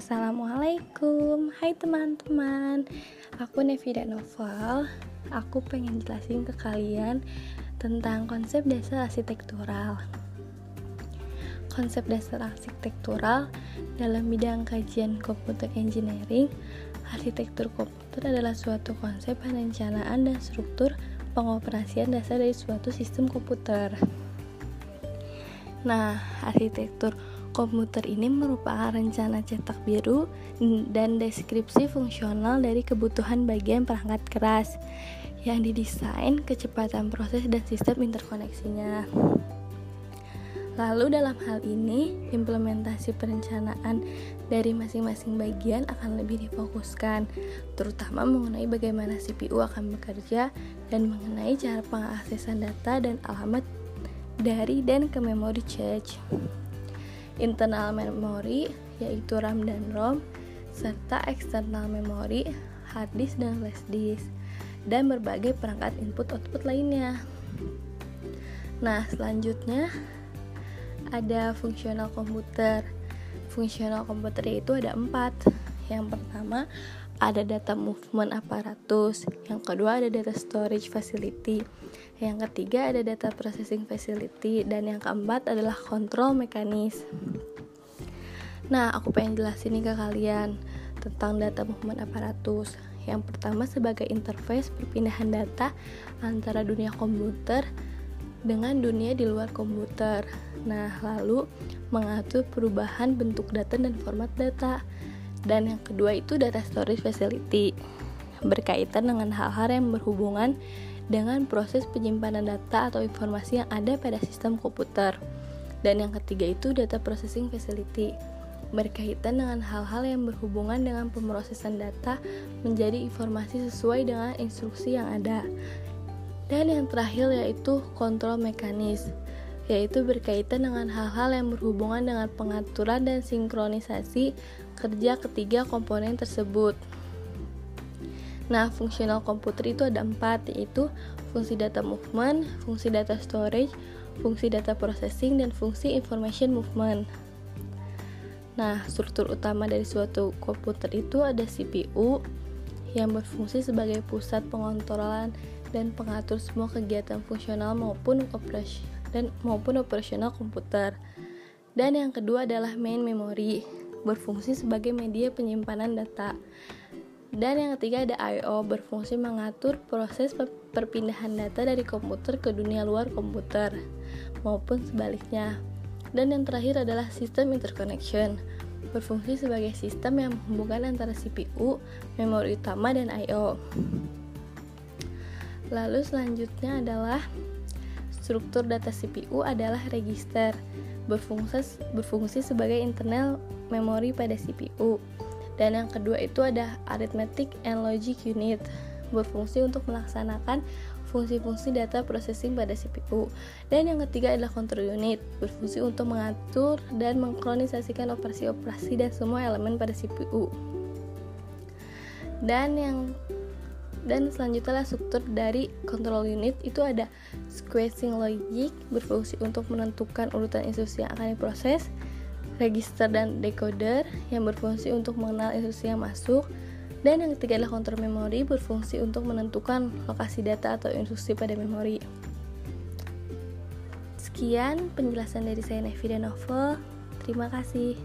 Assalamualaikum, hai teman-teman. Aku Nevida Novel Aku pengen jelasin ke kalian tentang konsep dasar arsitektural. Konsep dasar arsitektural dalam bidang kajian komputer engineering Arsitektur komputer adalah suatu konsep perencanaan dan struktur pengoperasian dasar dari suatu sistem komputer. Nah, arsitektur Komputer ini merupakan rencana cetak biru dan deskripsi fungsional dari kebutuhan bagian perangkat keras yang didesain kecepatan proses dan sistem interkoneksinya. Lalu dalam hal ini, implementasi perencanaan dari masing-masing bagian akan lebih difokuskan, terutama mengenai bagaimana CPU akan bekerja dan mengenai cara pengaksesan data dan alamat dari dan ke memory cache internal memory yaitu RAM dan ROM serta external memory hard disk dan flash disk dan berbagai perangkat input output lainnya. Nah, selanjutnya ada fungsional komputer. Fungsional komputer itu ada empat. Yang pertama ada data movement aparatus, yang kedua ada data storage facility, yang ketiga ada data processing facility, dan yang keempat adalah control mekanis. Nah, aku pengen jelasin nih ke kalian tentang data movement aparatus. Yang pertama sebagai interface perpindahan data antara dunia komputer dengan dunia di luar komputer. Nah, lalu mengatur perubahan bentuk data dan format data dan yang kedua itu data storage facility berkaitan dengan hal-hal yang berhubungan dengan proses penyimpanan data atau informasi yang ada pada sistem komputer. Dan yang ketiga itu data processing facility berkaitan dengan hal-hal yang berhubungan dengan pemrosesan data menjadi informasi sesuai dengan instruksi yang ada. Dan yang terakhir yaitu kontrol mekanis yaitu berkaitan dengan hal-hal yang berhubungan dengan pengaturan dan sinkronisasi kerja ketiga komponen tersebut. Nah, fungsional komputer itu ada empat, yaitu fungsi data movement, fungsi data storage, fungsi data processing, dan fungsi information movement. Nah, struktur utama dari suatu komputer itu ada CPU yang berfungsi sebagai pusat pengontrolan dan pengatur semua kegiatan fungsional maupun operasi dan maupun operasional komputer. Dan yang kedua adalah main memory, berfungsi sebagai media penyimpanan data. Dan yang ketiga ada I/O, berfungsi mengatur proses perpindahan data dari komputer ke dunia luar komputer maupun sebaliknya. Dan yang terakhir adalah sistem interconnection, berfungsi sebagai sistem yang menghubungkan antara CPU, memori utama, dan I/O. Lalu selanjutnya adalah Struktur data CPU adalah register, berfungsi, berfungsi sebagai internal memori pada CPU. Dan yang kedua itu ada arithmetic and logic unit, berfungsi untuk melaksanakan fungsi-fungsi data processing pada CPU. Dan yang ketiga adalah control unit, berfungsi untuk mengatur dan mengkronisasikan operasi-operasi dan semua elemen pada CPU. Dan yang dan selanjutnya struktur dari control unit itu ada squeezing logic berfungsi untuk menentukan urutan instruksi yang akan diproses register dan decoder yang berfungsi untuk mengenal instruksi yang masuk dan yang ketiga adalah kontrol memori berfungsi untuk menentukan lokasi data atau instruksi pada memori. Sekian penjelasan dari saya Nevi dan terima kasih